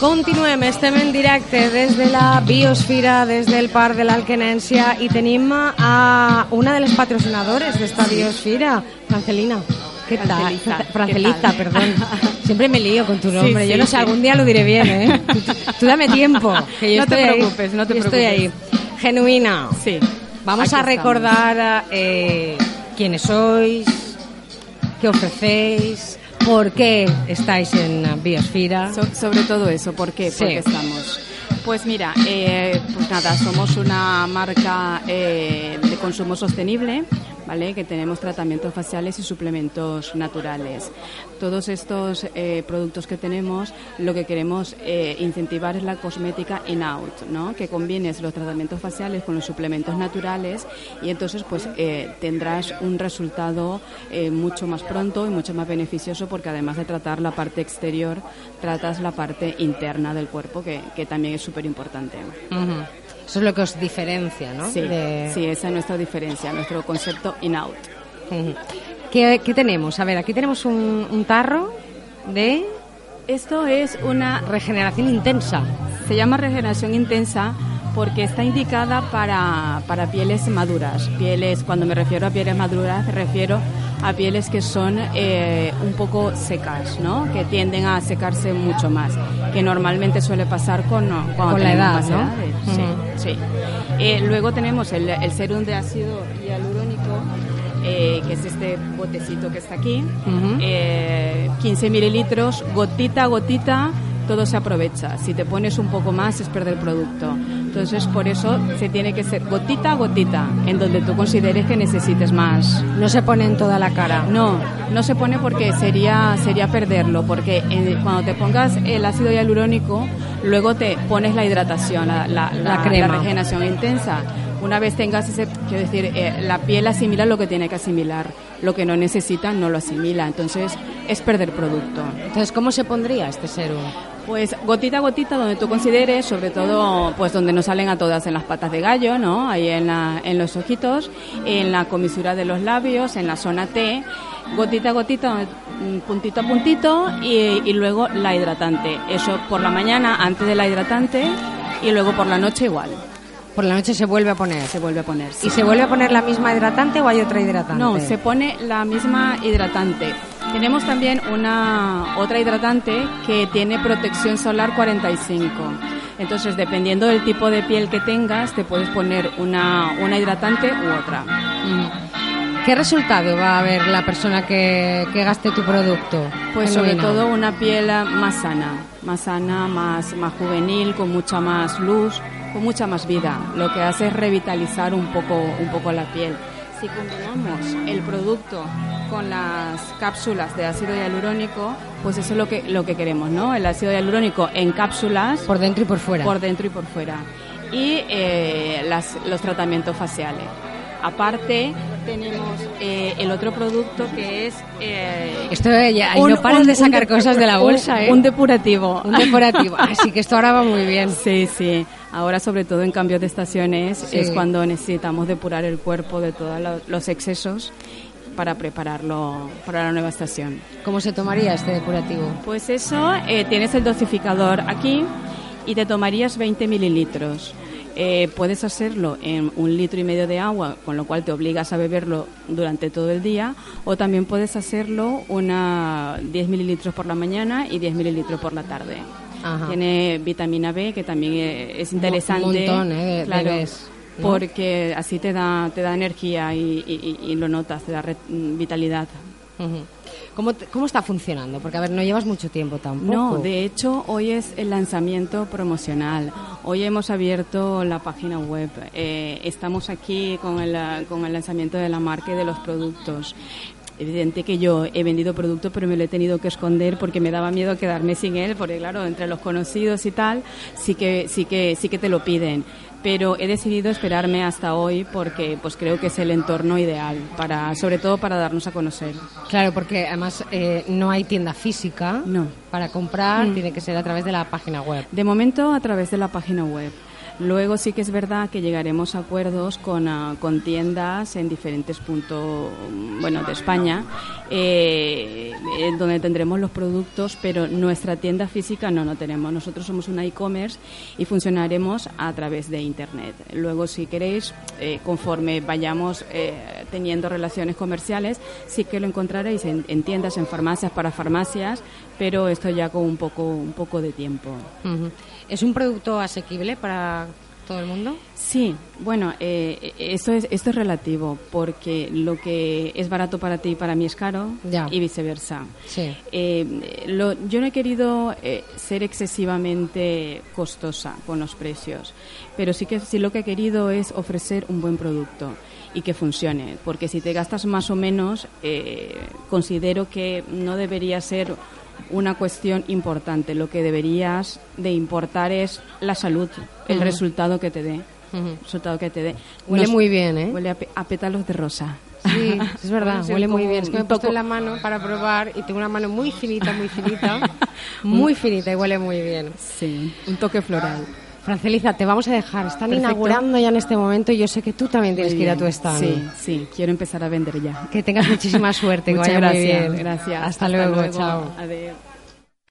Continuem, estem en directe des de la Biosfera, des del Parc de l'Alquenència i tenim a una de les patrocinadores d'esta Biosfera, Francelina. ¿Qué tal? Francelita, Francelita, ¿qué tal? perdón. Siempre me lío con tu nombre. Sí, Yo no sé, sí. algún día lo diré bien, ¿eh? Tú, tú dame tiempo. Que yo No te ahí. preocupes, no te Yo estoy ahí. Genuina. Sí. Vamos a recordar eh, quiénes sois, qué ofrecéis, por qué estáis en la Biosfera. So- sobre todo eso, ¿por qué? Sí. Porque estamos. Pues mira, eh, pues nada, somos una marca eh, de consumo sostenible, ¿vale? Que tenemos tratamientos faciales y suplementos naturales. Todos estos eh, productos que tenemos, lo que queremos eh, incentivar es la cosmética in-out, ¿no? Que combines los tratamientos faciales con los suplementos naturales y entonces pues eh, tendrás un resultado mucho más pronto y mucho más beneficioso porque además de tratar la parte exterior, tratas la parte interna del cuerpo que, que también es súper importante. Eso es lo que os diferencia, ¿no? Sí, De- sí, esa es nuestra diferencia, nuestro concepto in-out. ¿Qué, qué tenemos? A ver, aquí tenemos un, un tarro de Esto es una regeneración intensa. Se llama regeneración intensa porque está indicada para, para pieles maduras. Pieles, cuando me refiero a pieles maduras, me refiero a pieles que son eh, un poco secas, ¿no? Que tienden a secarse mucho más, que normalmente suele pasar con, cuando Con la edad, ¿no? edades. Sí, sí. Eh, luego tenemos el, el serum de ácido hialurónico, eh, que es este botecito que está aquí. Ujú. Eh, 15 mililitros, gotita a gotita, todo se aprovecha. Si te pones un poco más es perder producto. Entonces, por eso se tiene que ser gotita a gotita, en donde tú consideres que necesites más. No se pone en toda la cara. No, no se pone porque sería, sería perderlo, porque eh, cuando te pongas el ácido hialurónico, luego te pones la hidratación, la, la, La crema. regeneración intensa. Una vez tengas ese, quiero decir, eh, la piel asimila lo que tiene que asimilar, lo que no necesita no lo asimila, entonces es perder producto. Entonces, ¿cómo se pondría este serum? Pues gotita a gotita donde tú consideres, sobre todo pues donde nos salen a todas en las patas de gallo, ¿no? Ahí en, la- en los ojitos, en la comisura de los labios, en la zona T, gotita a gotita, mm, puntito a puntito y, y luego la hidratante. Eso por la mañana antes de la hidratante y luego por la noche igual. Por la noche se vuelve a poner. Se vuelve a poner. sí. ¿Y se vuelve a poner la misma hidratante o hay otra hidratante? No, se pone la misma hidratante. Tenemos también una otra hidratante que tiene protección solar 45. Entonces, dependiendo del tipo de piel que tengas, te puedes poner una, una hidratante u otra. ¿Qué resultado va a ver la persona que, que gaste tu producto? Pues sobre todo una piel más sana, más sana, más, más juvenil, con mucha más luz, con mucha más vida. Lo que hace es revitalizar un poco, un poco la piel. Si combinamos el producto con las cápsulas de ácido hialurónico, pues eso es lo que, lo que queremos, ¿no? El ácido hialurónico en cápsulas Por dentro y por fuera. por dentro y por fuera. Y eh, las- los tratamientos faciales. Aparte, tenemos eh, el otro producto que es... eh, Esto ya, ahí un- no paras un- de sacar cosas de la bolsa, un- ¿eh? Un depurativo. Un depurativo. Así que esto ahora va muy bien. Sí, sí. Ahora, sobre todo en cambios de estaciones, Sí. es cuando necesitamos depurar el cuerpo de todos lo- los excesos para prepararlo para la nueva estación. ¿Cómo se tomaría este depurativo? Pues eso, eh, tienes el dosificador aquí y te tomarías 20 mililitros. Eh, puedes hacerlo en un litro y medio de agua, con lo cual te obligas a beberlo durante todo el día, o también puedes hacerlo una 10 mililitros por la mañana y 10 mililitros por la tarde. Ajá. Tiene vitamina B, que también eh, es interesante. Un montón, ¿eh? claro, porque así te da, te da energía y, y- y- y lo notas, te da re- vitalidad. ¿Cómo, te- ¿Cómo está funcionando? Porque, a ver, no llevas mucho tiempo tampoco. No, de hecho hoy es el lanzamiento promocional. Hoy hemos abierto la página web. Eh, estamos aquí con el, con el lanzamiento de la marca y de los productos. Evidente que yo he vendido producto, pero me lo he tenido que esconder porque me daba miedo quedarme sin él, porque claro, entre los conocidos y tal, sí que sí que sí que te lo piden. Pero he decidido esperarme hasta hoy porque pues creo que es el entorno ideal para, sobre todo para darnos a conocer. Claro, porque además eh, no hay tienda física No. para comprar, Mm. tiene que ser a través de la página web. De momento a través de la página web. Luego sí que es verdad que llegaremos a acuerdos con, ah, con tiendas en diferentes puntos bueno, de España, eh, donde tendremos los productos, pero nuestra tienda física no, no tenemos. Nosotros somos una e-commerce y funcionaremos a través de Internet. Luego, si queréis, eh, conforme vayamos eh, teniendo relaciones comerciales, sí que lo encontraréis en, en, tiendas, en farmacias, para farmacias, pero esto ya con un poco, un poco de tiempo. ¿Es un producto asequible para todo el mundo? Sí, bueno, eh, esto, es, esto es relativo, porque lo que es barato para ti, para mí es caro, y viceversa. Sí. Eh, lo, yo no he querido eh, ser excesivamente costosa con los precios, pero sí que sí lo que he querido es ofrecer un buen producto y que funcione, porque si te gastas más o menos, eh, considero que no debería ser una cuestión importante. Lo que deberías de importar es la salud, el resultado que te dé. resultado que te dé. Huele muy bien, ¿eh? Huele a, pétalos de rosa. Sí, es verdad, huele muy bien. Es que me he puesto en la mano para probar y tengo una mano muy finita, muy finita, muy finita y huele muy bien. Sí, un toque floral. Franceliza, te vamos a dejar. Están inaugurando ya en este momento y yo sé que tú también tienes que ir a tu stand. Sí, sí, quiero empezar a vender ya. Que tengas muchísima suerte. Muchas que vaya gracias. Muy bien. Gracias. Hasta, luego, chao. Adiós.